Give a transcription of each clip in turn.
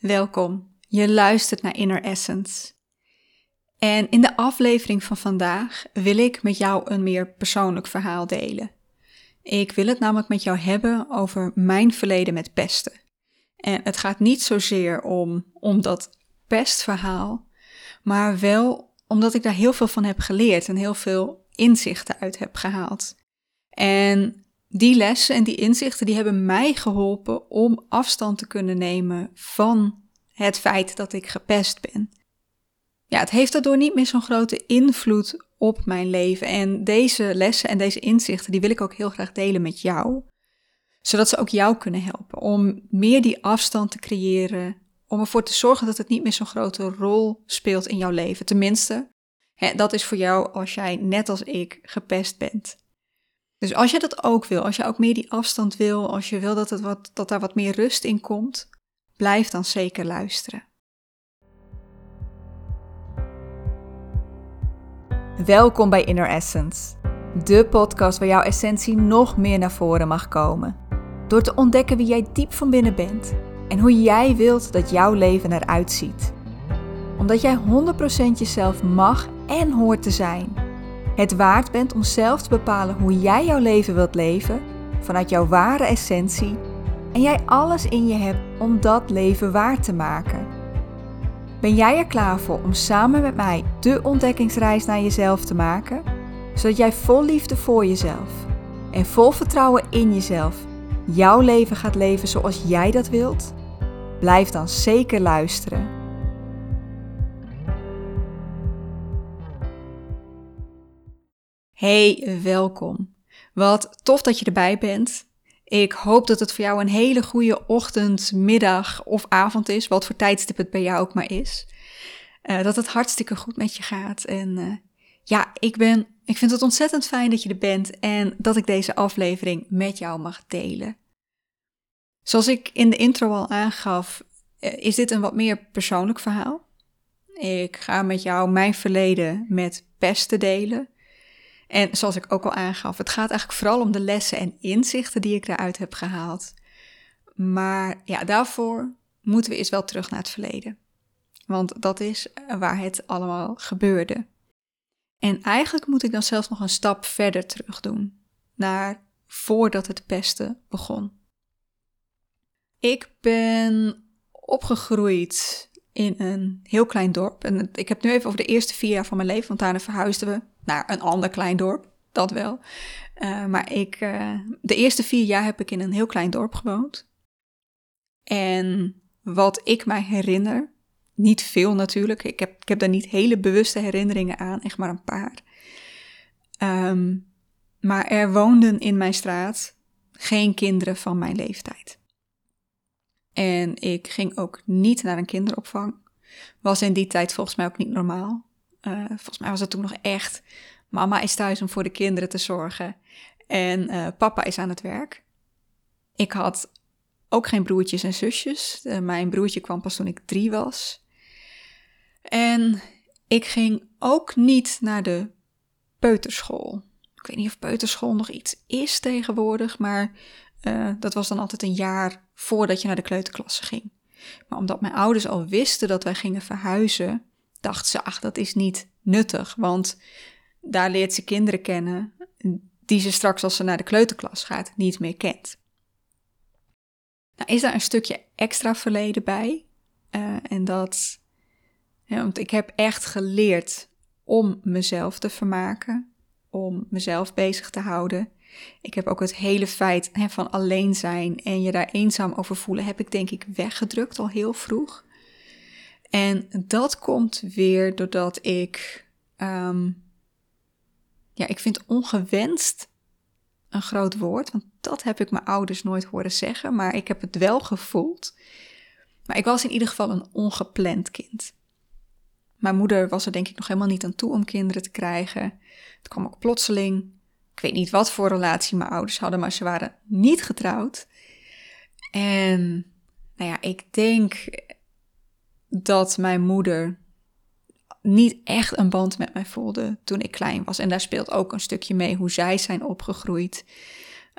Welkom. Je luistert naar Inner Essence. En in de aflevering van vandaag wil ik met jou een meer persoonlijk verhaal delen. Ik wil het namelijk met jou hebben over mijn verleden met pesten. En het gaat niet zozeer om, om dat pestverhaal, maar wel omdat ik daar heel veel van heb geleerd en heel veel inzichten uit heb gehaald. En die lessen en die inzichten die hebben mij geholpen om afstand te kunnen nemen van het feit dat ik gepest ben. Ja, het heeft daardoor niet meer zo'n grote invloed op mijn leven. En deze lessen en deze inzichten, die wil ik ook heel graag delen met jou. Zodat ze ook jou kunnen helpen om meer die afstand te creëren. Om ervoor te zorgen dat het niet meer zo'n grote rol speelt in jouw leven. Tenminste, hè, dat is voor jou als jij net als ik gepest bent. Dus als je dat ook wil, als je ook meer die afstand wil, als je wil dat, het wat, dat daar wat meer rust in komt, blijf dan zeker luisteren. Welkom bij Inner Essence, de podcast waar jouw essentie nog meer naar voren mag komen. Door te ontdekken wie jij diep van binnen bent en hoe jij wilt dat jouw leven eruit ziet. Omdat jij 100% jezelf mag en hoort te zijn. Het waard bent om zelf te bepalen hoe jij jouw leven wilt leven vanuit jouw ware essentie en jij alles in je hebt om dat leven waar te maken. Ben jij er klaar voor om samen met mij de ontdekkingsreis naar jezelf te maken, zodat jij vol liefde voor jezelf en vol vertrouwen in jezelf jouw leven gaat leven zoals jij dat wilt? Blijf dan zeker luisteren. Hey, welkom. Wat tof dat je erbij bent. Ik hoop dat het voor jou een hele goede ochtend, middag of avond is, wat voor tijdstip het bij jou ook maar is. Uh, dat het hartstikke goed met je gaat. En uh, ja, ik, ben, ik vind het ontzettend fijn dat je er bent en dat ik deze aflevering met jou mag delen. Zoals ik in de intro al aangaf, uh, is dit een wat meer persoonlijk verhaal. Ik ga met jou mijn verleden met pesten delen. En zoals ik ook al aangaf, het gaat eigenlijk vooral om de lessen en inzichten die ik daaruit heb gehaald. Maar ja, daarvoor moeten we eens wel terug naar het verleden. Want dat is waar het allemaal gebeurde. En eigenlijk moet ik dan zelfs nog een stap verder terug doen, naar voordat het pesten begon. Ik ben opgegroeid in een heel klein dorp. En ik heb nu even over de eerste vier jaar van mijn leven, want daarna verhuisden we naar een ander klein dorp. Dat wel. Uh, maar ik, uh, de eerste vier jaar heb ik in een heel klein dorp gewoond. En wat ik mij herinner, niet veel natuurlijk. Ik heb, ik heb daar niet hele bewuste herinneringen aan, echt maar een paar. Um, maar er woonden in mijn straat geen kinderen van mijn leeftijd. En ik ging ook niet naar een kinderopvang. Was in die tijd volgens mij ook niet normaal. Uh, volgens mij was het toen nog echt. Mama is thuis om voor de kinderen te zorgen. En uh, papa is aan het werk. Ik had ook geen broertjes en zusjes. Uh, mijn broertje kwam pas toen ik drie was. En ik ging ook niet naar de peuterschool. Ik weet niet of peuterschool nog iets is tegenwoordig, maar dat was dan altijd een jaar voordat je naar de kleuterklasse ging. Maar omdat mijn ouders al wisten dat wij gingen verhuizen, dachten ze, ach, dat is niet nuttig, want daar leert ze kinderen kennen die ze straks als ze naar de kleuterklas gaat niet meer kent. Nou, is daar een stukje extra verleden bij? Uh, en dat, want ik heb echt geleerd om mezelf te vermaken, om mezelf bezig te houden. Ik heb ook het hele feit hè, van alleen zijn en je daar eenzaam over voelen, heb ik denk ik weggedrukt al heel vroeg. En dat komt weer doordat ik, um, ja, ik vind ongewenst een groot woord, want dat heb ik mijn ouders nooit horen zeggen, maar ik heb het wel gevoeld. Maar ik was in ieder geval een ongepland kind. Mijn moeder was er denk ik nog helemaal niet aan toe om kinderen te krijgen. Het kwam ook plotseling. Ik weet niet wat voor relatie mijn ouders hadden, maar ze waren niet getrouwd. En nou ja, ik denk dat mijn moeder niet echt een band met mij voelde toen ik klein was. En daar speelt ook een stukje mee hoe zij zijn opgegroeid.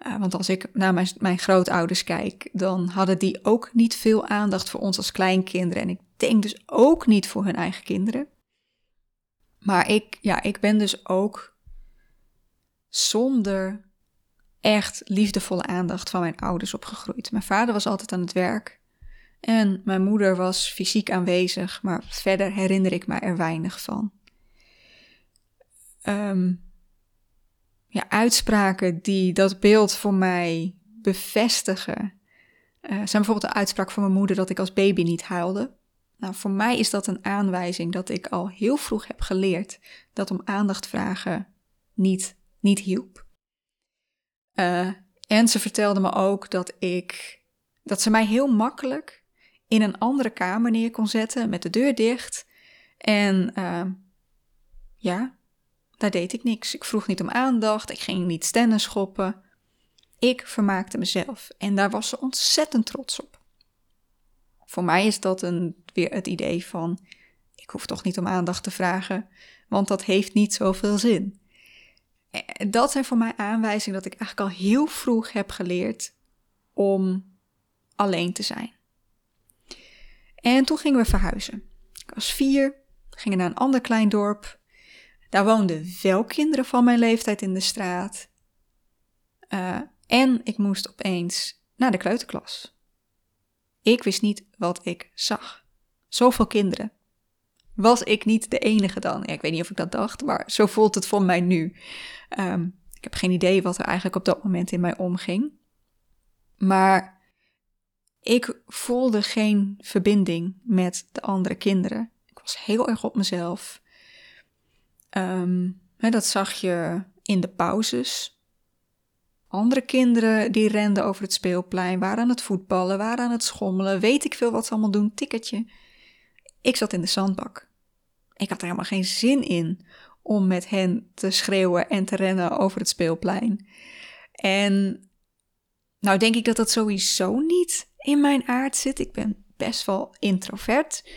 Uh, want als ik naar mijn, mijn grootouders kijk, dan hadden die ook niet veel aandacht voor ons als kleinkinderen. En ik denk dus ook niet voor hun eigen kinderen. Maar ik, ja, ik ben dus ook zonder echt liefdevolle aandacht van mijn ouders opgegroeid. Mijn vader was altijd aan het werk en mijn moeder was fysiek aanwezig, maar verder herinner ik me er weinig van. Um, ja, uitspraken die dat beeld voor mij bevestigen. Uh, zijn bijvoorbeeld de uitspraak van mijn moeder dat ik als baby niet huilde. Nou, voor mij is dat een aanwijzing dat ik al heel vroeg heb geleerd dat om aandacht vragen niet, niet hielp. Uh, en ze vertelde me ook dat ik, dat ze mij heel makkelijk in een andere kamer neer kon zetten met de deur dicht. En uh, ja, daar deed ik niks. Ik vroeg niet om aandacht, ik ging niet stennen schoppen. Ik vermaakte mezelf en daar was ze ontzettend trots op. Voor mij is dat een, weer het idee van: ik hoef toch niet om aandacht te vragen, want dat heeft niet zoveel zin. Dat zijn voor mij aanwijzingen dat ik eigenlijk al heel vroeg heb geleerd om alleen te zijn. En toen gingen we verhuizen. Ik was vier, gingen naar een ander klein dorp. Daar woonden wel kinderen van mijn leeftijd in de straat. Uh, en ik moest opeens naar de kleuterklas. Ik wist niet wat ik zag. Zoveel kinderen. Was ik niet de enige dan? Ik weet niet of ik dat dacht, maar zo voelt het voor mij nu. Um, ik heb geen idee wat er eigenlijk op dat moment in mij omging. Maar ik voelde geen verbinding met de andere kinderen. Ik was heel erg op mezelf. Um, hè, dat zag je in de pauzes. Andere kinderen die renden over het speelplein, waren aan het voetballen, waren aan het schommelen, weet ik veel wat ze allemaal doen, tikketje. Ik zat in de zandbak. Ik had er helemaal geen zin in om met hen te schreeuwen en te rennen over het speelplein. En nou denk ik dat dat sowieso niet in mijn aard zit. Ik ben best wel introvert.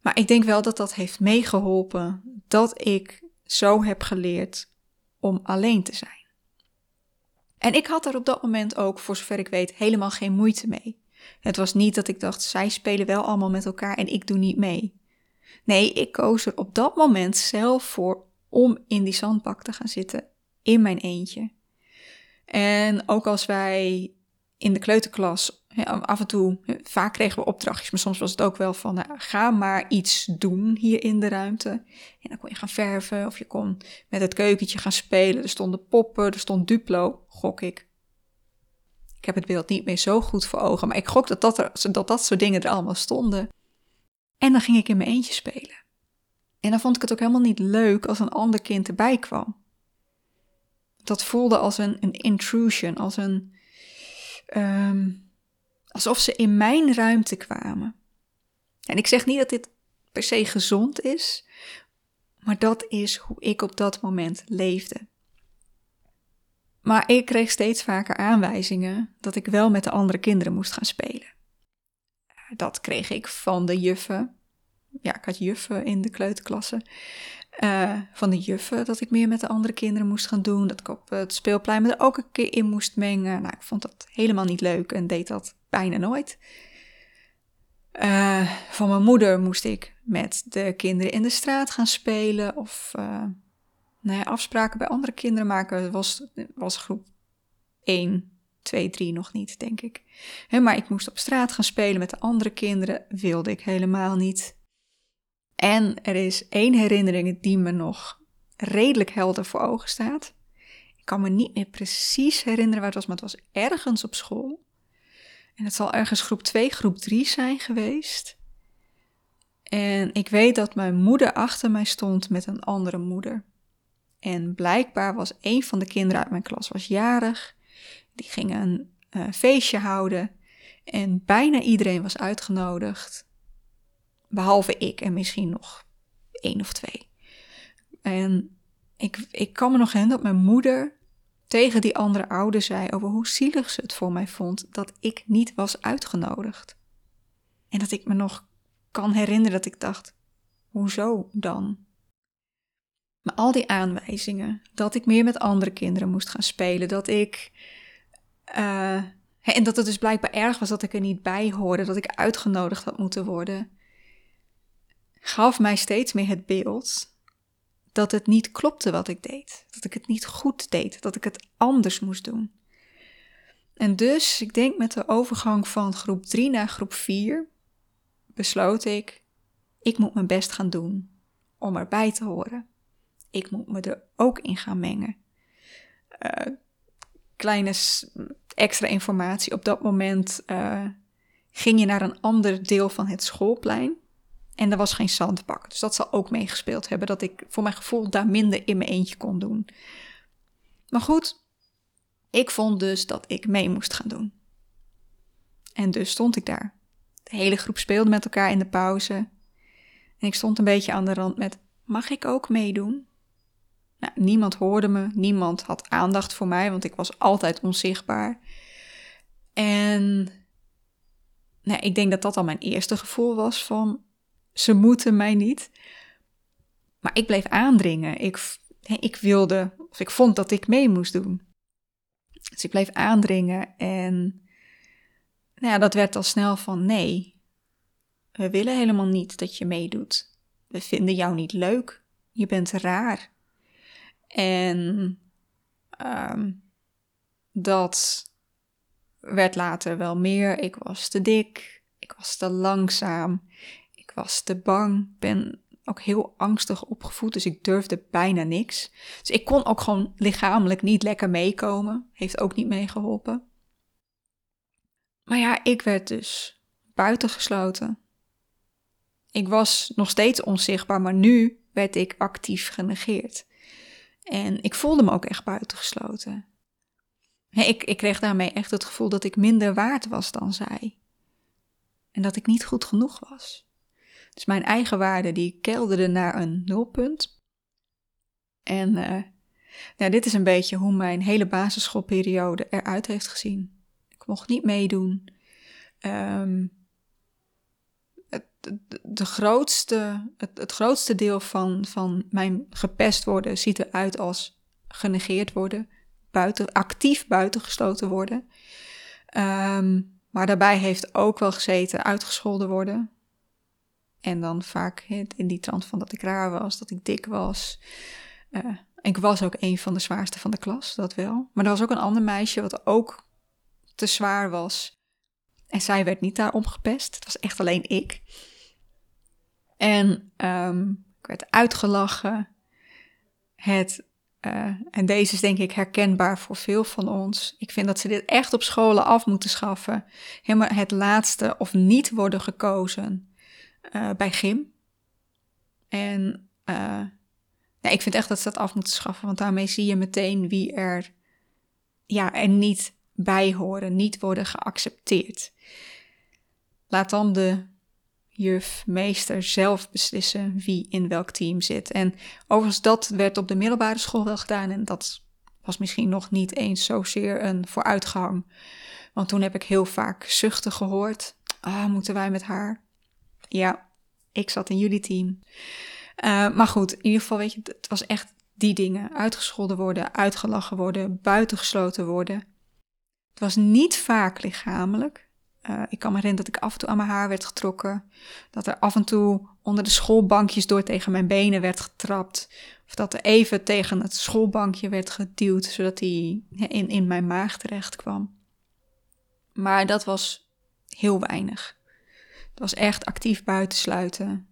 Maar ik denk wel dat dat heeft meegeholpen dat ik zo heb geleerd om alleen te zijn. En ik had er op dat moment ook, voor zover ik weet, helemaal geen moeite mee. Het was niet dat ik dacht, zij spelen wel allemaal met elkaar en ik doe niet mee. Nee, ik koos er op dat moment zelf voor om in die zandbak te gaan zitten, in mijn eentje. En ook als wij in de kleuterklas af en toe, vaak kregen we opdrachtjes, maar soms was het ook wel van, nou, ga maar iets doen hier in de ruimte. En dan kon je gaan verven of je kon met het keukentje gaan spelen. Er stonden poppen, er stond Duplo, gok ik. Ik heb het beeld niet meer zo goed voor ogen, maar ik gok dat dat, er, dat dat soort dingen er allemaal stonden. En dan ging ik in mijn eentje spelen. En dan vond ik het ook helemaal niet leuk als een ander kind erbij kwam. Dat voelde als een, een intrusion, als een. Um, alsof ze in mijn ruimte kwamen. En ik zeg niet dat dit per se gezond is, maar dat is hoe ik op dat moment leefde. Maar ik kreeg steeds vaker aanwijzingen dat ik wel met de andere kinderen moest gaan spelen. Dat kreeg ik van de juffen. Ja, ik had juffen in de kleuterklasse. Uh, van de juffen dat ik meer met de andere kinderen moest gaan doen. Dat ik op het speelplein me er ook een keer in moest mengen. Nou, ik vond dat helemaal niet leuk en deed dat bijna nooit. Uh, van mijn moeder moest ik met de kinderen in de straat gaan spelen. Of uh, nou ja, afspraken bij andere kinderen maken. Dat was, was groep 1, 2, 3 nog niet, denk ik. maar ik moest op straat gaan spelen met de andere kinderen. Wilde ik helemaal niet. En er is één herinnering die me nog redelijk helder voor ogen staat. Ik kan me niet meer precies herinneren waar het was, maar het was ergens op school. En het zal ergens groep 2, groep 3 zijn geweest. En ik weet dat mijn moeder achter mij stond met een andere moeder. En blijkbaar was een van de kinderen uit mijn klas was jarig. Die gingen een uh, feestje houden. En bijna iedereen was uitgenodigd. Behalve ik en misschien nog één of twee. En ik, ik kan me nog herinneren dat mijn moeder tegen die andere ouder zei over hoe zielig ze het voor mij vond dat ik niet was uitgenodigd. En dat ik me nog kan herinneren dat ik dacht: hoezo dan? Maar al die aanwijzingen, dat ik meer met andere kinderen moest gaan spelen, dat ik. eh, en dat het dus blijkbaar erg was dat ik er niet bij hoorde, dat ik uitgenodigd had moeten worden, gaf mij steeds meer het beeld dat het niet klopte wat ik deed. Dat ik het niet goed deed, dat ik het anders moest doen. En dus, ik denk met de overgang van groep 3 naar groep 4, besloot ik, ik moet mijn best gaan doen om erbij te horen. Ik moet me er ook in gaan mengen. Eh, kleine extra informatie. Op dat moment eh, ging je naar een ander deel van het schoolplein. En er was geen zandbak. Dus dat zal ook meegespeeld hebben. Dat ik voor mijn gevoel daar minder in mijn eentje kon doen. Maar goed, ik vond dus dat ik mee moest gaan doen. En dus stond ik daar. De hele groep speelde met elkaar in de pauze. En ik stond een beetje aan de rand met: Mag ik ook meedoen? Nou, niemand hoorde me, niemand had aandacht voor mij, want ik was altijd onzichtbaar. En nou, ik denk dat dat al mijn eerste gevoel was van ze moeten mij niet. Maar ik bleef aandringen. Ik, ik wilde, of ik vond dat ik mee moest doen. Dus ik bleef aandringen en nou ja, dat werd al snel van nee, we willen helemaal niet dat je meedoet. We vinden jou niet leuk. Je bent raar. En ehm, dat werd later wel meer. Ik was te dik. Ik was te langzaam. Ik was te bang. Ben ook heel angstig opgevoed, dus ik durfde bijna niks. Dus ik kon ook gewoon lichamelijk niet lekker meekomen. Heeft ook niet meegeholpen. Maar ja, ik werd dus buitengesloten. Ik was nog steeds onzichtbaar, maar nu werd ik actief genegeerd. En ik voelde me ook echt buitengesloten. Ik, ik kreeg daarmee echt het gevoel dat ik minder waard was dan zij. En dat ik niet goed genoeg was. Dus mijn eigen waarde die kelderde naar een nulpunt. En nou, dit is een beetje hoe mijn hele basisschoolperiode eruit heeft gezien. Ik mocht niet meedoen. Ehm, het, de, grootste, het grootste deel van, van mijn gepest worden ziet eruit als genegeerd worden, buiten, actief buitengesloten worden. Ehm, maar daarbij heeft ook wel gezeten uitgescholden worden. En dan vaak in die trant van dat ik raar was, dat ik dik was. Uh, ik was ook een van de zwaarste van de klas, dat wel. Maar er was ook een ander meisje wat ook te zwaar was. En zij werd niet daarom gepest. Het was echt alleen ik. En um, ik werd uitgelachen. Het, uh, en deze is denk ik herkenbaar voor veel van ons. Ik vind dat ze dit echt op scholen af moeten schaffen. Helemaal het laatste of niet worden gekozen uh, bij gym. En uh, ik vind echt dat ze dat af moeten schaffen. Want daarmee zie je meteen wie er, ja, er niet bij horen, niet worden geaccepteerd. Laat dan de juf, meester zelf beslissen wie in welk team zit. En overigens, dat werd op de middelbare school wel gedaan. En dat was misschien nog niet eens zozeer een vooruitgang. Want toen heb ik heel vaak zuchten gehoord. Ah, moeten wij met haar? Ja, ik zat in jullie team. Uh, maar goed, in ieder geval, weet je, het was echt die dingen. Uitgescholden worden, uitgelachen worden, buitengesloten worden. Het was niet vaak lichamelijk. Uh, ik kan me herinneren dat ik af en toe aan mijn haar werd getrokken. Dat er af en toe onder de schoolbankjes door tegen mijn benen werd getrapt. Of dat er even tegen het schoolbankje werd geduwd, zodat hij in, in mijn maag terecht kwam. Maar dat was heel weinig. Was echt actief buitensluiten.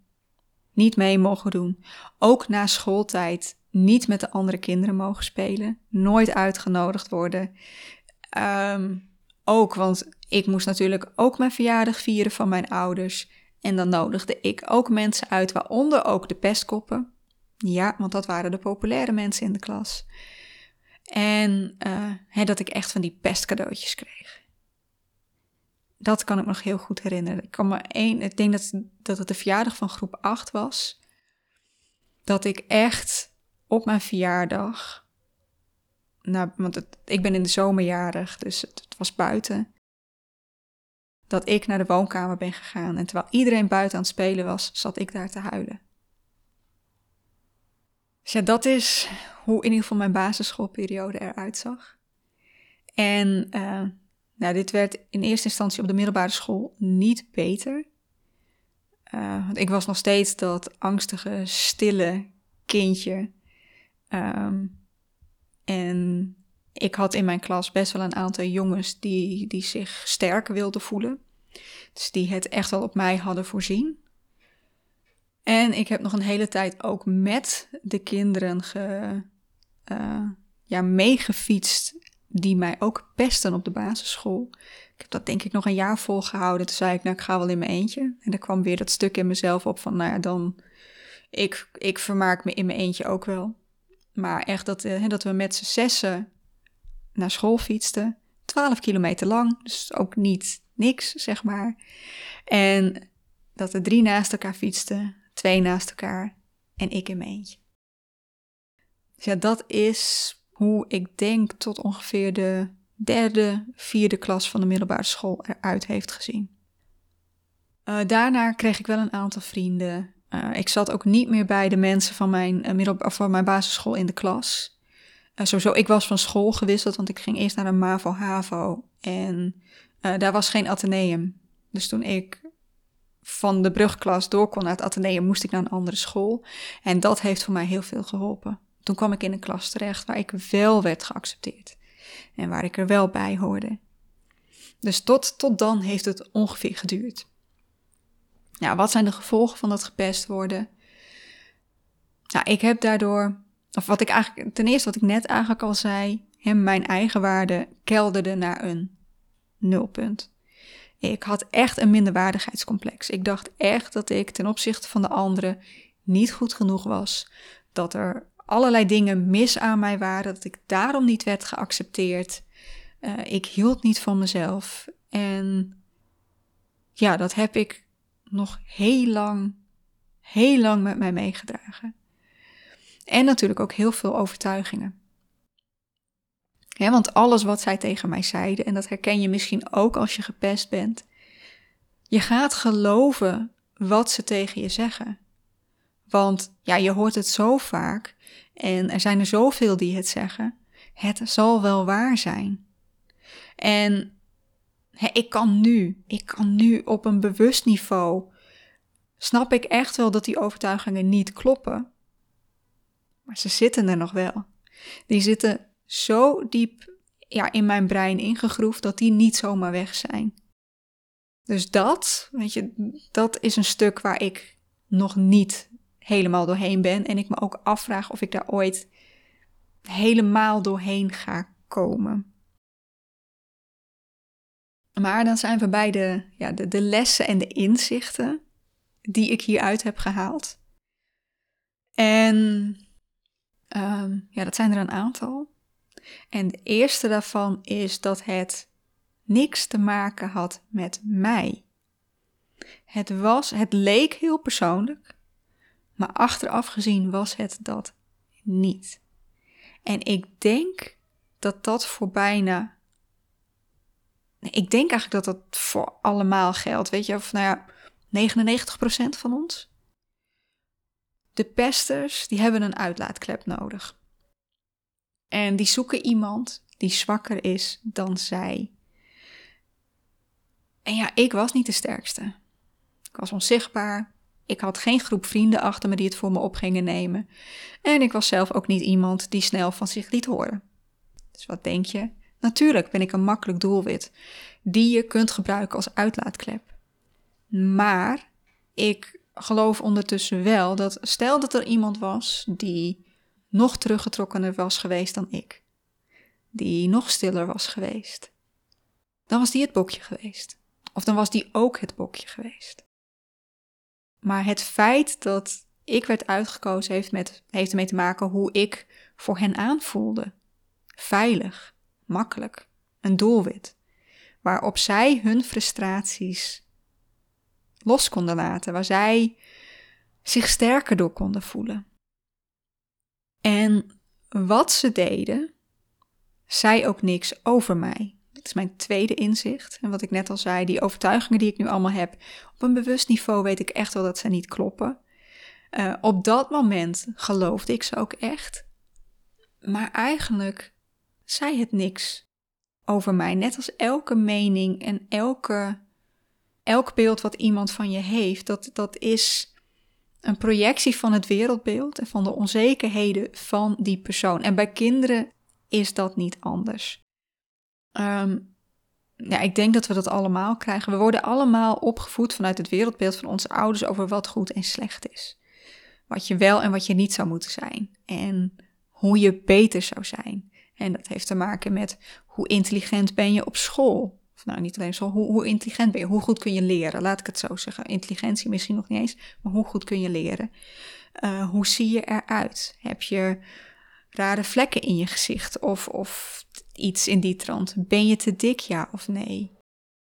Niet mee mogen doen. Ook na schooltijd niet met de andere kinderen mogen spelen. Nooit uitgenodigd worden. Um, ook, want ik moest natuurlijk ook mijn verjaardag vieren van mijn ouders. En dan nodigde ik ook mensen uit, waaronder ook de pestkoppen. Ja, want dat waren de populaire mensen in de klas. En hè, dat ik echt van die pestcadeautjes kreeg. Dat kan ik me nog heel goed herinneren. Ik kan me één, ik denk dat, dat het de verjaardag van groep 8 was. Dat ik echt op mijn verjaardag nou, want het, ik ben in de zomerjarig, dus het, was buiten. Dat ik naar de woonkamer ben gegaan en terwijl iedereen buiten aan het spelen was, zat ik daar te huilen. Dus ja, dat is hoe in ieder geval mijn basisschoolperiode eruit zag. En uh, nou, dit werd in eerste instantie op de middelbare school niet beter. Uh, want ik was nog steeds dat angstige, stille kindje. Um, en ik had in mijn klas best wel een aantal jongens die, die zich sterk wilden voelen. Dus die het echt wel op mij hadden voorzien. En ik heb nog een hele tijd ook met de kinderen ge, uh, ja, meegefietst die mij ook pesten op de basisschool. Ik heb dat denk ik nog een jaar volgehouden. Toen zei ik, nou ik ga wel in mijn eentje. En er kwam weer dat stuk in mezelf op van, nou ja, dan... Ik, ik vermaak me in mijn eentje ook wel. Maar echt dat, uh, dat we met z'n zessen naar school fietsten. 12 kilometer lang, dus ook niet niks, zeg maar. En dat er drie naast elkaar fietsten, twee naast elkaar en ik in mijn eentje. Dus ja, dat is hoe ik denk tot ongeveer de derde, vierde klas van de middelbare school eruit heeft gezien. Uh, daarna kreeg ik wel een aantal vrienden. Uh, ik zat ook niet meer bij de mensen van mijn, uh, middel, van mijn basisschool in de klas. sowieso, ik was van school gewisseld, want ik ging eerst naar een MAVO-HAVO. En daar was geen ateneum. Dus toen ik van de brugklas door kon naar het ateneum, moest ik naar een andere school. En dat heeft voor mij heel veel geholpen. Toen kwam ik in een klas terecht waar ik wel werd geaccepteerd. En waar ik er wel bij hoorde. Dus tot, tot dan heeft het ongeveer geduurd. Ja, wat zijn de gevolgen van dat gepest worden? Nou, ik heb daardoor, of wat ik eigenlijk, ten eerste wat ik net eigenlijk al zei, mijn eigen waarde kelderde naar een nulpunt. Ik had echt een minderwaardigheidscomplex. Ik dacht echt dat ik ten opzichte van de anderen niet goed genoeg was. Dat er allerlei dingen mis aan mij waren, dat ik daarom niet werd geaccepteerd. Uh, ik hield niet van mezelf. En ja, dat heb ik nog heel lang, heel lang met mij meegedragen. En natuurlijk ook heel veel overtuigingen. Want alles wat zij tegen mij zeiden, en dat herken je misschien ook als je gepest bent, je gaat geloven wat ze tegen je zeggen. Want ja, je hoort het zo vaak en er zijn er zoveel die het zeggen. Het zal wel waar zijn. En ik kan nu, ik kan nu op een bewust niveau, snap ik echt wel dat die overtuigingen niet kloppen. Maar ze zitten er nog wel. Die zitten zo diep ja, in mijn brein ingegroefd dat die niet zomaar weg zijn. Dus dat, weet je, dat is een stuk waar ik nog niet helemaal doorheen ben. En ik me ook afvraag of ik daar ooit helemaal doorheen ga komen. Maar dan zijn we bij de, ja, de, de lessen en de inzichten die ik hieruit heb gehaald. En um, ja, dat zijn er een aantal. En de eerste daarvan is dat het niks te maken had met mij. Het was, het leek heel persoonlijk, maar achteraf gezien was het dat niet. En ik denk dat dat voor bijna. Ik denk eigenlijk dat dat voor allemaal geldt. Weet je, of nou ja, 99% van ons. De pesters, die hebben een uitlaatklep nodig. En die zoeken iemand die zwakker is dan zij. En ja, ik was niet de sterkste. Ik was onzichtbaar. Ik had geen groep vrienden achter me die het voor me op gingen nemen. En ik was zelf ook niet iemand die snel van zich liet horen. Dus wat denk je? Natuurlijk ben ik een makkelijk doelwit die je kunt gebruiken als uitlaatklep. Maar ik geloof ondertussen wel dat stel dat er iemand was die nog teruggetrokkener was geweest dan ik, die nog stiller was geweest, dan was die het bokje geweest. Of dan was die ook het bokje geweest. Maar het feit dat ik werd uitgekozen heeft, met, heeft ermee te maken hoe ik voor hen aanvoelde. Veilig, makkelijk, een doelwit. Waarop zij hun frustraties los konden laten, waar zij zich sterker door konden voelen. En wat ze deden, zei ook niks over mij. Is mijn tweede inzicht. En wat ik net al zei, die overtuigingen die ik nu allemaal heb, op een bewust niveau weet ik echt wel dat ze niet kloppen. Uh, op dat moment geloofde ik ze ook echt. Maar eigenlijk zei het niks over mij. Net als elke mening en elke, elk beeld wat iemand van je heeft, dat, dat is een projectie van het wereldbeeld en van de onzekerheden van die persoon. En bij kinderen is dat niet anders. Um, ja, ik denk dat we dat allemaal krijgen. We worden allemaal opgevoed vanuit het wereldbeeld van onze ouders over wat goed en slecht is. Wat je wel en wat je niet zou moeten zijn. En hoe je beter zou zijn. En dat heeft te maken met hoe intelligent ben je op school. Of nou, niet alleen zo, hoe, hoe intelligent ben je? Hoe goed kun je leren? Laat ik het zo zeggen. Intelligentie misschien nog niet eens, maar hoe goed kun je leren? Uh, hoe zie je eruit? Heb je rare vlekken in je gezicht? Of, of iets in die trant? Ben je te dik, ja of nee?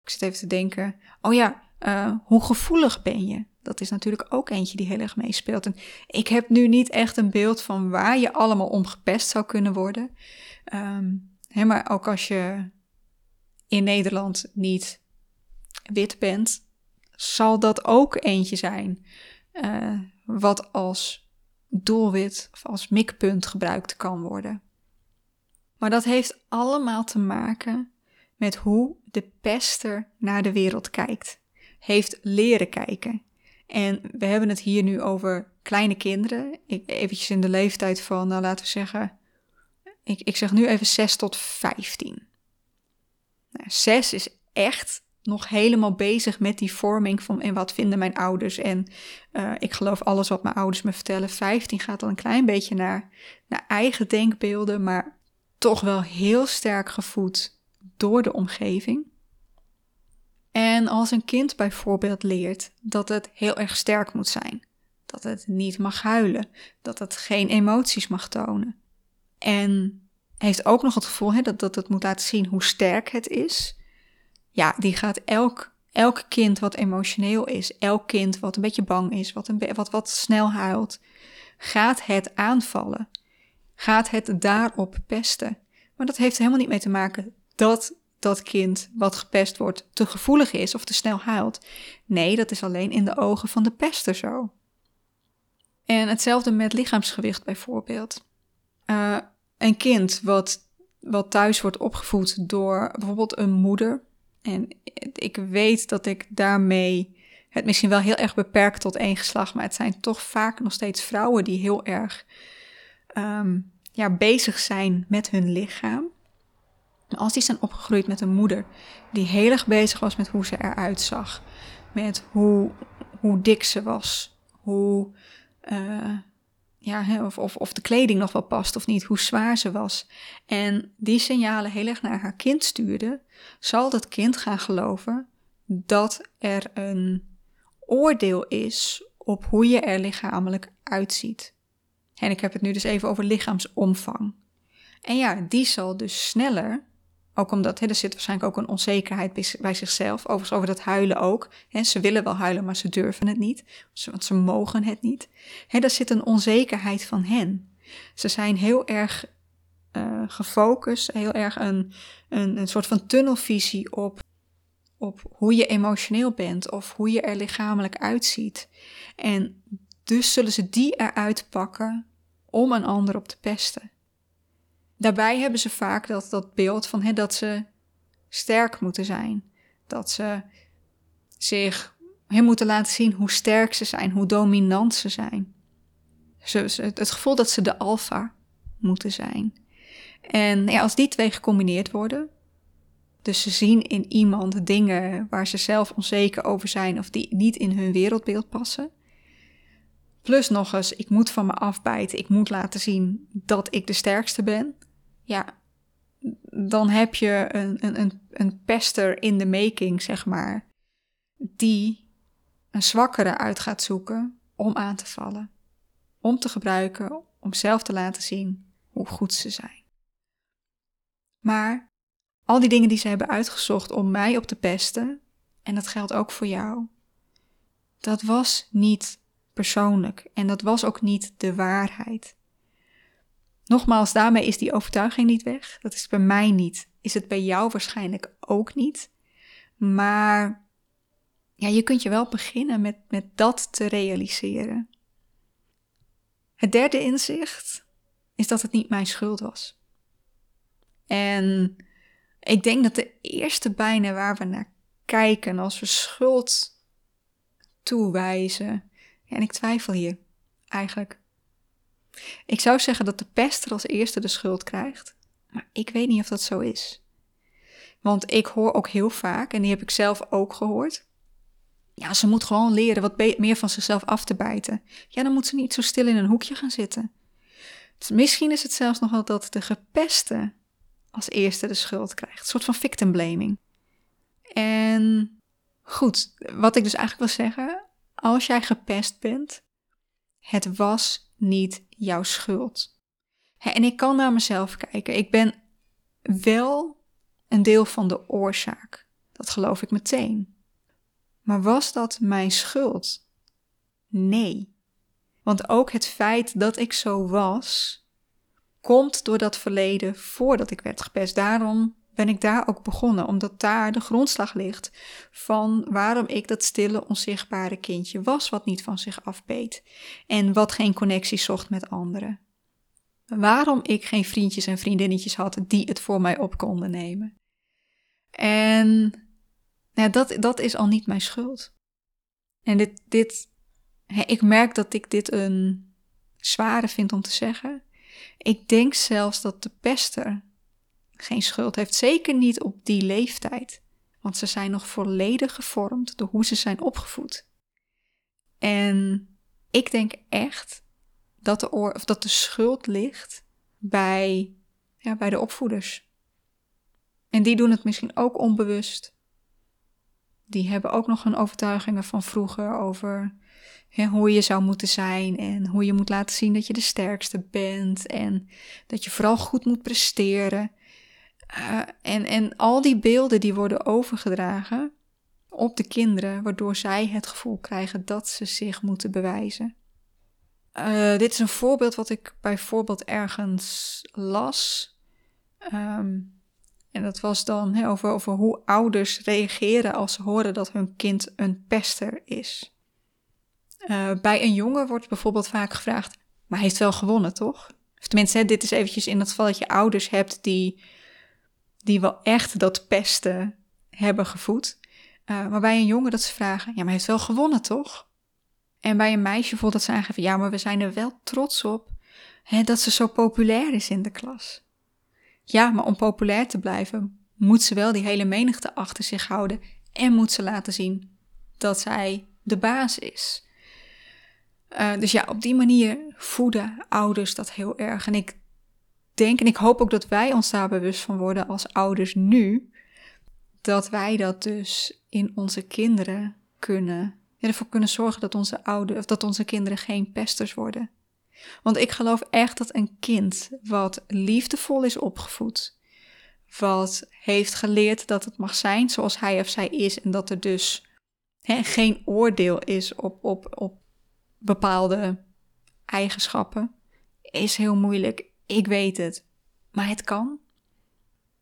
Ik zit even te denken, oh ja, uh, hoe gevoelig ben je? Dat is natuurlijk ook eentje die heel erg meespeelt. En ik heb nu niet echt een beeld van waar je allemaal om gepest zou kunnen worden. Um, hè, maar ook als je in Nederland niet wit bent, zal dat ook eentje zijn uh, wat als doelwit of als mikpunt gebruikt kan worden. Maar dat heeft allemaal te maken met hoe de pester naar de wereld kijkt, heeft leren kijken. En we hebben het hier nu over kleine kinderen, ik, eventjes in de leeftijd van, nou laten we zeggen, ik, ik zeg nu even 6 tot 15. Nou, 6 is echt nog helemaal bezig met die vorming van en wat vinden mijn ouders. En uh, ik geloof alles wat mijn ouders me vertellen. 15 gaat dan een klein beetje naar, naar eigen denkbeelden, maar toch wel heel sterk gevoed door de omgeving. En als een kind bijvoorbeeld leert dat het heel erg sterk moet zijn, dat het niet mag huilen, dat het geen emoties mag tonen. En heeft ook nog het gevoel hè, dat, dat het moet laten zien hoe sterk het is. Ja, die gaat elk, elk kind wat emotioneel is, elk kind wat een beetje bang is, wat, een, wat, wat snel huilt, gaat het aanvallen gaat het daarop pesten. Maar dat heeft helemaal niet mee te maken dat dat kind wat gepest wordt te gevoelig is of te snel huilt. Nee, dat is alleen in de ogen van de pester zo. En hetzelfde met lichaamsgewicht bijvoorbeeld. Uh, een kind wat, wat thuis wordt opgevoed door bijvoorbeeld een moeder. En ik weet dat ik daarmee het misschien wel heel erg beperkt tot één geslacht, maar het zijn toch vaak nog steeds vrouwen die heel erg um, ja, bezig zijn met hun lichaam. Als die zijn opgegroeid met een moeder die heel erg bezig was met hoe ze eruit zag, met hoe, hoe dik ze was, hoe, uh, ja, of, of, of de kleding nog wel past of niet, hoe zwaar ze was. En die signalen heel erg naar haar kind stuurde, zal dat kind gaan geloven dat er een oordeel is op hoe je er lichamelijk uitziet. En ik heb het nu dus even over lichaamsomvang. En ja, die zal dus sneller, ook omdat hè, er zit waarschijnlijk ook een onzekerheid bij, zichzelf, overigens over dat huilen ook. Hè, ze willen wel huilen, maar ze durven het niet, want ze mogen het niet. Hè, daar zit een onzekerheid van hen. Ze zijn heel erg uh, gefocust, heel erg een, een, een soort van tunnelvisie op, op hoe je emotioneel bent of hoe je er lichamelijk uitziet. En dus zullen ze die eruit pakken om een ander op te pesten. Daarbij hebben ze vaak dat, dat beeld van hè, dat ze sterk moeten zijn. Dat ze zich moeten laten zien hoe sterk ze zijn, hoe dominant ze zijn. Ze, het gevoel dat ze de alfa moeten zijn. En ja, als die twee gecombineerd worden, dus ze zien in iemand dingen waar ze zelf onzeker over zijn of die niet in hun wereldbeeld passen, Plus nog eens, ik moet van me afbijten. Ik moet laten zien dat ik de sterkste ben. Ja, dan heb je een, een, een, pester in de making, zeg maar. Die een zwakkere uit gaat zoeken om aan te vallen. Om te gebruiken, om zelf te laten zien hoe goed ze zijn. Maar al die dingen die ze hebben uitgezocht om mij op te pesten, en dat geldt ook voor jou, dat was niet persoonlijk en dat was ook niet de waarheid. Nogmaals, daarmee is die overtuiging niet weg. Dat is bij mij niet. Is het bij jou waarschijnlijk ook niet. Maar ja, je kunt je wel beginnen met, met dat te realiseren. Het derde inzicht is dat het niet mijn schuld was. En ik denk dat de eerste bijna waar we naar kijken als we schuld toewijzen. En ik twijfel hier eigenlijk. Ik zou zeggen dat de pester als eerste de schuld krijgt. Maar ik weet niet of dat zo is. Want ik hoor ook heel vaak, en die heb ik zelf ook gehoord. Ja, ze moet gewoon leren wat meer van zichzelf af te bijten. Ja, dan moet ze niet zo stil in een hoekje gaan zitten. Dus misschien is het zelfs nog wel dat de gepeste als eerste de schuld krijgt. Een soort van victim blaming. En goed, wat ik dus eigenlijk wil zeggen, als jij gepest bent, het was niet jouw schuld. En ik kan naar mezelf kijken. Ik ben wel een deel van de oorzaak. Dat geloof ik meteen. Maar was dat mijn schuld? Nee. Want ook het feit dat ik zo was, komt door dat verleden voordat ik werd gepest. Daarom ben ik daar ook begonnen, omdat daar de grondslag ligt van waarom ik dat stille, onzichtbare kindje was, wat niet van zich afbeet en wat geen connectie zocht met anderen. Waarom ik geen vriendjes en vriendinnetjes had die het voor mij op konden nemen. En ja, dat, dat is al niet mijn schuld. En dit, dit, ik merk dat ik dit een zware vind om te zeggen. Ik denk zelfs dat de pester geen schuld heeft. Zeker niet op die leeftijd. Want ze zijn nog volledig gevormd door hoe ze zijn opgevoed. En ik denk echt dat de, of dat de schuld ligt bij, ja, bij de opvoeders. En die doen het misschien ook onbewust. Die hebben ook nog hun overtuigingen van vroeger over hoe je zou moeten zijn en hoe je moet laten zien dat je de sterkste bent en dat je vooral goed moet presteren. Uh, en, en al die beelden die worden overgedragen op de kinderen, waardoor zij het gevoel krijgen dat ze zich moeten bewijzen. Uh, dit is een voorbeeld wat ik bijvoorbeeld ergens las. Um, en dat was dan over, over hoe ouders reageren als ze horen dat hun kind een pester is. Uh, bij een jongen wordt bijvoorbeeld vaak gevraagd: Maar hij heeft wel gewonnen, toch? Of tenminste, dit is eventjes in het geval dat je ouders hebt die die wel echt dat pesten hebben gevoed. Uh, maar bij een jongen dat ze vragen, ja, maar hij heeft wel gewonnen, toch? En bij een meisje voelt dat ze aangeven, ja, maar we zijn er wel trots op hè, dat ze zo populair is in de klas. Ja, maar om populair te blijven, moet ze wel die hele menigte achter zich houden en moet ze laten zien dat zij de baas is. Uh, dus ja, op die manier voeden ouders dat heel erg. En ik denk, en ik hoop ook dat wij ons daar bewust van worden als ouders nu, dat wij dat dus in onze kinderen kunnen, ja, ervoor kunnen zorgen dat onze, ouders, of dat onze kinderen geen pesters worden. Want ik geloof echt dat een kind wat liefdevol is opgevoed, wat heeft geleerd dat het mag zijn zoals hij of zij is en dat er dus hè, geen oordeel is op, op, op bepaalde eigenschappen, is heel moeilijk. Ik weet het, maar het kan.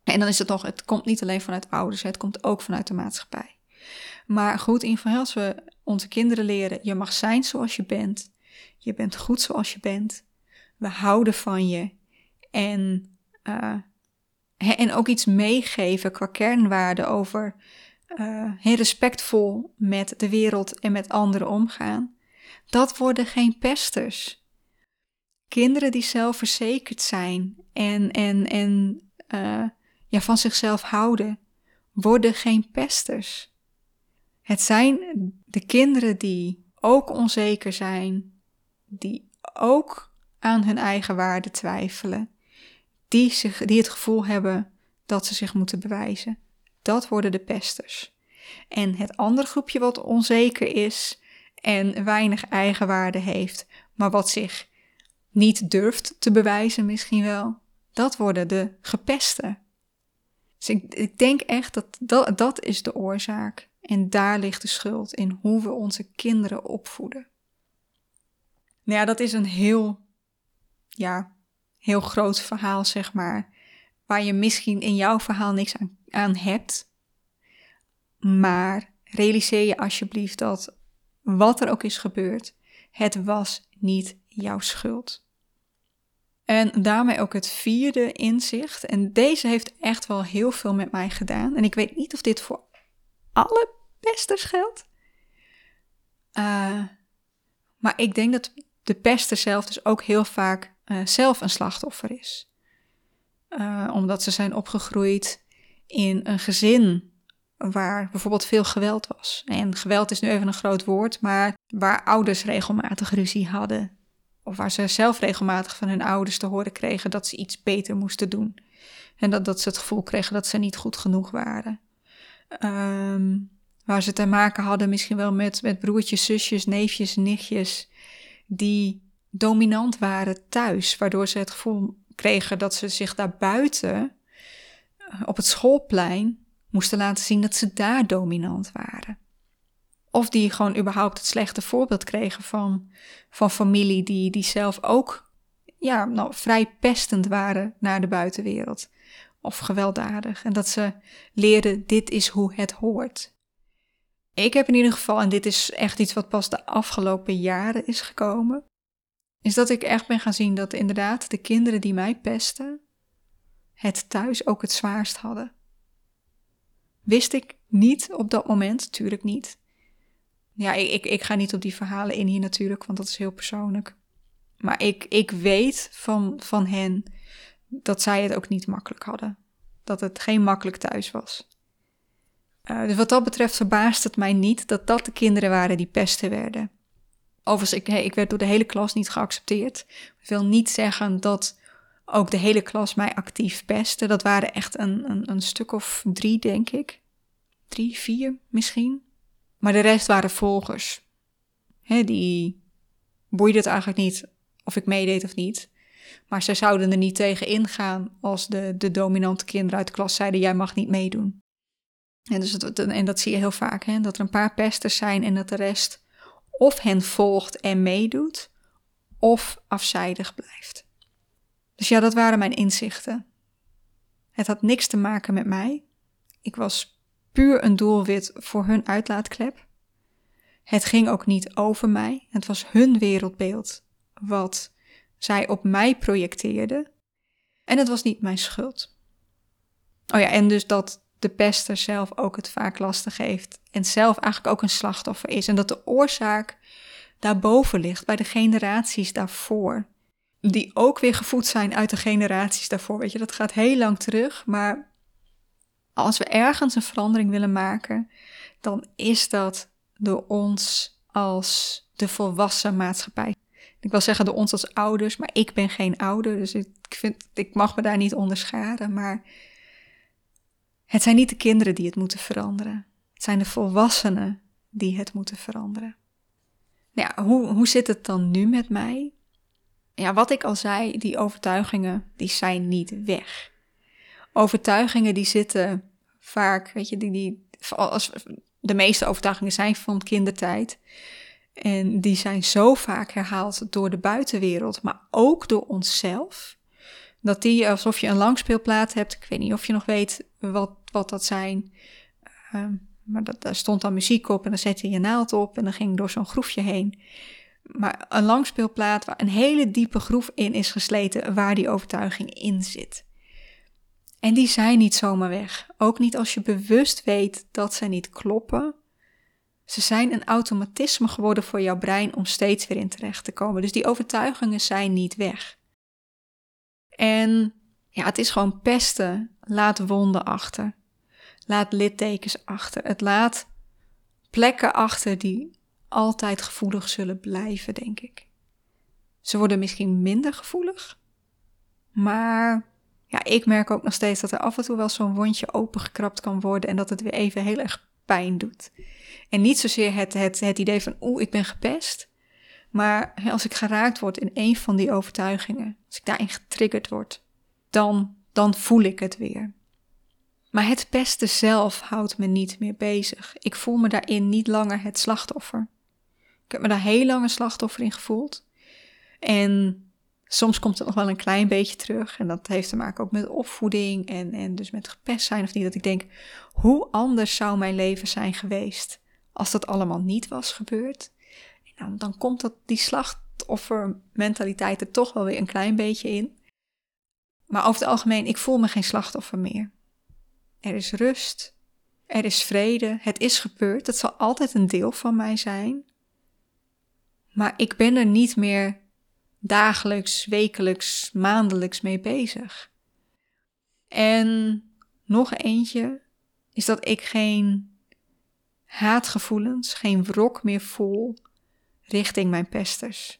En dan is het nog, het komt niet alleen vanuit ouders, het komt ook vanuit de maatschappij. Maar goed, in als we onze kinderen leren, je mag zijn zoals je bent, je bent goed zoals je bent, we houden van je en, uh, en ook iets meegeven qua kernwaarden over uh, respectvol met de wereld en met anderen omgaan, dat worden geen pesters. Kinderen die zelfverzekerd zijn en, en, en uh, ja, van zichzelf houden, worden geen pesters. Het zijn de kinderen die ook onzeker zijn, die ook aan hun eigen waarde twijfelen, die, zich, die het gevoel hebben dat ze zich moeten bewijzen. Dat worden de pesters. En het andere groepje wat onzeker is en weinig eigenwaarde heeft, maar wat zich niet durft te bewijzen misschien wel, dat worden de gepesten. Dus ik, ik denk echt dat, dat dat is de oorzaak. En daar ligt de schuld in hoe we onze kinderen opvoeden. Nou ja, dat is een heel, ja, heel groot verhaal, zeg maar. Waar je misschien in jouw verhaal niks aan, aan hebt. Maar realiseer je alsjeblieft dat wat er ook is gebeurd, het was niet jouw schuld. En daarmee ook het vierde inzicht. En deze heeft echt wel heel veel met mij gedaan. En ik weet niet of dit voor alle pesters geldt. Uh, maar ik denk dat de pester zelf dus ook heel vaak uh, zelf een slachtoffer is. Uh, omdat ze zijn opgegroeid in een gezin waar bijvoorbeeld veel geweld was. En geweld is nu even een groot woord, maar waar ouders regelmatig ruzie hadden. Of waar ze zelf regelmatig van hun ouders te horen kregen dat ze iets beter moesten doen. En dat, dat ze het gevoel kregen dat ze niet goed genoeg waren. Um, waar ze te maken hadden misschien wel met, met broertjes, zusjes, neefjes, nichtjes. Die dominant waren thuis. Waardoor ze het gevoel kregen dat ze zich daarbuiten eh, op het schoolplein moesten laten zien dat ze daar dominant waren. Of die gewoon überhaupt het slechte voorbeeld kregen van, van familie die, die zelf ook ja, nou, vrij pestend waren naar de buitenwereld. Of gewelddadig. En dat ze leerden, dit is hoe het hoort. Ik heb in ieder geval, en dit is echt iets wat pas de afgelopen jaren is gekomen, is dat ik echt ben gaan zien dat inderdaad de kinderen die mij pesten, het thuis ook het zwaarst hadden. Wist ik niet op dat moment, natuurlijk niet. Ja, ik, ik, ik ga niet op die verhalen in hier natuurlijk, want dat is heel persoonlijk. Maar ik, ik weet van, van hen dat zij het ook niet makkelijk hadden. Dat het geen makkelijk thuis was. Uh, dus wat dat betreft verbaast het mij niet dat dat de kinderen waren die pesten werden. Overigens, ik, ik werd door de hele klas niet geaccepteerd. Dat wil niet zeggen dat ook de hele klas mij actief pestte. Dat waren echt een, een, een stuk of drie, denk ik. Drie, vier misschien. Maar de rest waren volgers. Die boeide het eigenlijk niet of ik meedeed of niet. Maar ze zouden er niet tegen ingaan als de, de dominante kinderen uit de klas zeiden: Jij mag niet meedoen. En, dus en dat zie je heel vaak, hè, dat er een paar pesters zijn en dat de rest of hen volgt en meedoet, of afzijdig blijft. Dus ja, dat waren mijn inzichten. Het had niks te maken met mij. Ik was puur een doelwit voor hun uitlaatklep. Het ging ook niet over mij. Het was hun wereldbeeld wat zij op mij projecteerden. En het was niet mijn schuld. Oh ja, en dus dat de pester zelf ook het vaak lastig heeft en zelf eigenlijk ook een slachtoffer is. En dat de oorzaak daarboven ligt, bij de generaties daarvoor. Die ook weer gevoed zijn uit de generaties daarvoor. Weet je, dat gaat heel lang terug. Maar als we ergens een verandering willen maken, dan is dat door ons als de volwassen maatschappij. Ik wil zeggen door ons als ouders, maar ik ben geen ouder, dus ik, vind, ik mag me daar niet onderschaden. Maar het zijn niet de kinderen die het moeten veranderen. Het zijn de volwassenen die het moeten veranderen. Nou hoe, hoe zit het dan nu met mij? Ja, wat ik al zei, die overtuigingen, die zijn niet weg. Overtuigingen die zitten vaak, weet je, die, die, als, de meeste overtuigingen zijn van kindertijd. En die zijn zo vaak herhaald door de buitenwereld, maar ook door onszelf. Dat die alsof je een langspeelplaat hebt. Ik weet niet of je nog weet wat, wat dat zijn. Ehm, maar dat, daar stond dan muziek op en dan zette je je naald op en dan ging door zo'n groefje heen. Maar een langspeelplaat waar een hele diepe groef in is gesleten waar die overtuiging in zit. En die zijn niet zomaar weg. Ook niet als je bewust weet dat ze niet kloppen. Ze zijn een automatisme geworden voor jouw brein om steeds weer in terecht te komen. Dus die overtuigingen zijn niet weg. En ja, het is gewoon pesten. Laat wonden achter. Laat littekens achter. Het laat plekken achter die altijd gevoelig zullen blijven, denk ik. Ze worden misschien minder gevoelig, maar ja, ik merk ook nog steeds dat er af en toe wel zo'n wondje opengekrapt kan worden en dat het weer even heel erg pijn doet. En niet zozeer het, het, het idee van, oeh, ik ben gepest, maar als ik geraakt word in een van die overtuigingen, als ik daarin getriggerd word, dan, dan voel ik het weer. Maar het pesten zelf houdt me niet meer bezig. Ik voel me daarin niet langer het slachtoffer. Ik heb me daar heel lang een slachtoffer in gevoeld. En soms komt het nog wel een klein beetje terug. En dat heeft te maken ook met opvoeding en, en dus met gepest zijn of niet. Dat ik denk, hoe anders zou mijn leven zijn geweest als dat allemaal niet was gebeurd? dan, komt dat, die slachtoffermentaliteit er toch wel weer een klein beetje in. Maar over het algemeen, ik voel me geen slachtoffer meer. Er is rust, er is vrede, het is gebeurd, het zal altijd een deel van mij zijn. Maar ik ben er niet meer dagelijks, wekelijks, maandelijks mee bezig. En nog eentje is dat ik geen haatgevoelens, geen wrok meer voel richting mijn pesters.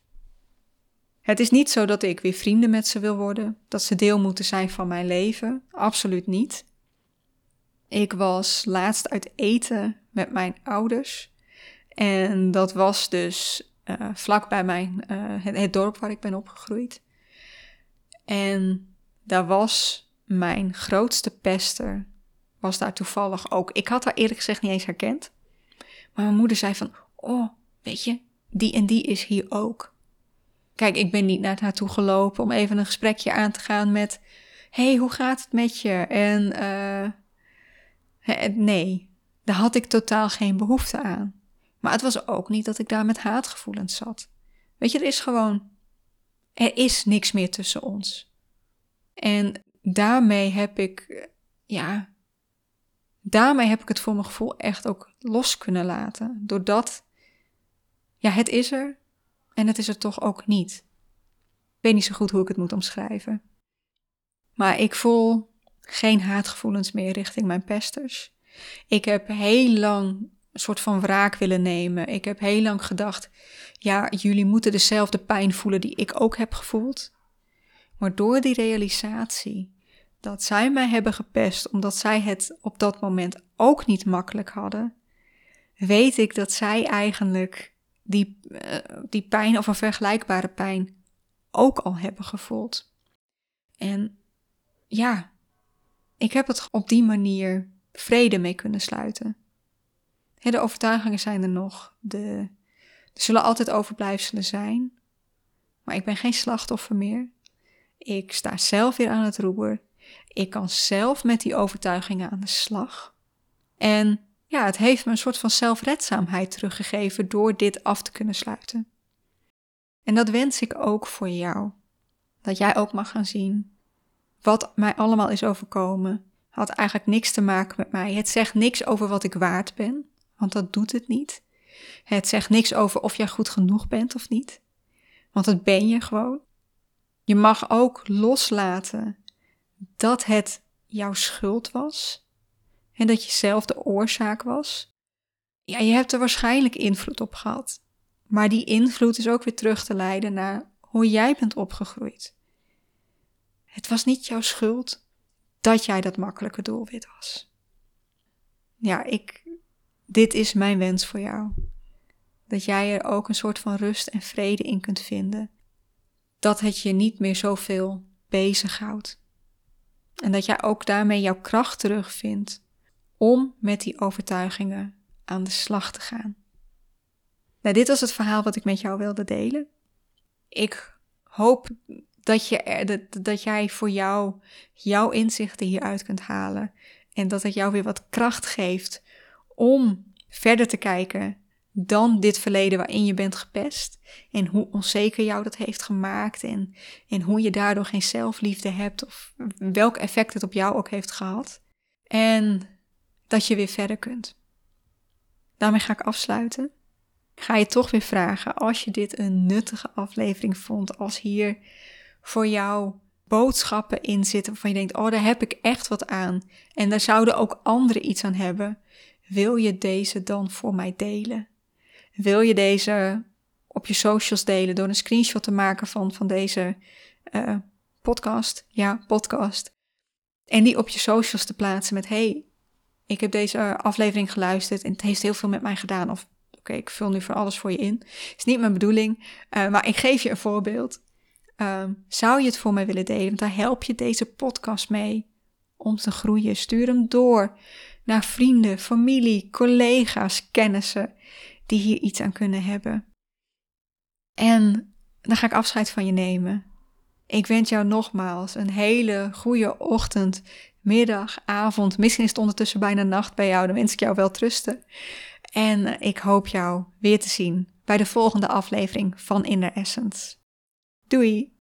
Het is niet zo dat ik weer vrienden met ze wil worden, dat ze deel moeten zijn van mijn leven, absoluut niet. Ik was laatst uit eten met mijn ouders en dat was dus uh, vlak bij mijn, uh, het, dorp waar ik ben opgegroeid. En daar was mijn grootste pester, was daar toevallig ook. Ik had haar eerlijk gezegd niet eens herkend. Maar mijn moeder zei van, oh, weet je, die en die is hier ook. Kijk, ik ben niet naar haar toe gelopen om even een gesprekje aan te gaan met, hey, hoe gaat het met je? En uh, nee, daar had ik totaal geen behoefte aan. Maar het was ook niet dat ik daar met haatgevoelens zat. Weet je, er is gewoon, er is niks meer tussen ons. En daarmee heb ik, ja, daarmee heb ik het voor mijn gevoel echt ook los kunnen laten. Doordat, ja, het is er en het is er toch ook niet. Ik weet niet zo goed hoe ik het moet omschrijven. Maar ik voel geen haatgevoelens meer richting mijn pesters. Ik heb heel lang een soort van wraak willen nemen. Ik heb heel lang gedacht, ja, jullie moeten dezelfde pijn voelen die ik ook heb gevoeld. Maar door die realisatie dat zij mij hebben gepest omdat zij het op dat moment ook niet makkelijk hadden, weet ik dat zij eigenlijk die, uh, die pijn of een vergelijkbare pijn ook al hebben gevoeld. En ja, ik heb het op die manier vrede mee kunnen sluiten. De overtuigingen zijn er nog, de, er zullen altijd overblijfselen zijn, maar ik ben geen slachtoffer meer. Ik sta zelf weer aan het roer. Ik kan zelf met die overtuigingen aan de slag. En ja, het heeft me een soort van zelfredzaamheid teruggegeven door dit af te kunnen sluiten. En dat wens ik ook voor jou. Dat jij ook mag gaan zien wat mij allemaal is overkomen. Had eigenlijk niks te maken met mij. Het zegt niks over wat ik waard ben, want dat doet het niet. Het zegt niks over of jij goed genoeg bent of niet, want dat ben je gewoon. Je mag ook loslaten dat het jouw schuld was en dat je zelf de oorzaak was. Ja, je hebt er waarschijnlijk invloed op gehad. Maar die invloed is ook weer terug te leiden naar hoe jij bent opgegroeid. Het was niet jouw schuld dat jij dat makkelijke doelwit was. Ja, ik, dit is mijn wens voor jou. Dat jij er ook een soort van rust en vrede in kunt vinden. Dat het je niet meer zoveel bezighoudt. En dat jij ook daarmee jouw kracht terugvindt om met die overtuigingen aan de slag te gaan. Nou, dit was het verhaal wat ik met jou wilde delen. Ik hoop dat, je, dat, dat jij voor jou jouw inzichten hieruit kunt halen. En dat het jou weer wat kracht geeft om verder te kijken dan dit verleden waarin je bent gepest. En hoe onzeker jou dat heeft gemaakt. En, en hoe je daardoor geen zelfliefde hebt. Of welk effect het op jou ook heeft gehad. En dat je weer verder kunt. Daarmee ga ik afsluiten. Ga je toch weer vragen, als je dit een nuttige aflevering vond, als hier voor jou boodschappen in zitten waarvan je denkt, oh daar heb ik echt wat aan. En daar zouden ook anderen iets aan hebben. Wil je deze dan voor mij delen? Wil je deze op je socials delen door een screenshot te maken van, van deze uh, podcast? Ja, podcast. En die op je socials te plaatsen met: hey, ik heb deze aflevering geluisterd en het heeft heel veel met mij gedaan. Of oké, ik vul nu voor alles voor je in. Is niet mijn bedoeling, uh, maar ik geef je een voorbeeld. Um, zou je het voor mij willen delen? Want daar help je deze podcast mee om te groeien. Stuur hem door naar vrienden, familie, collega's, kennissen die hier iets aan kunnen hebben. En dan ga ik afscheid van je nemen. Ik wens jou nogmaals een hele goede ochtend, middag, avond. Misschien is het ondertussen bijna nacht bij jou. Dan wens ik jou wel trusten. En ik hoop jou weer te zien bij de volgende aflevering van Inner Essence. Doei!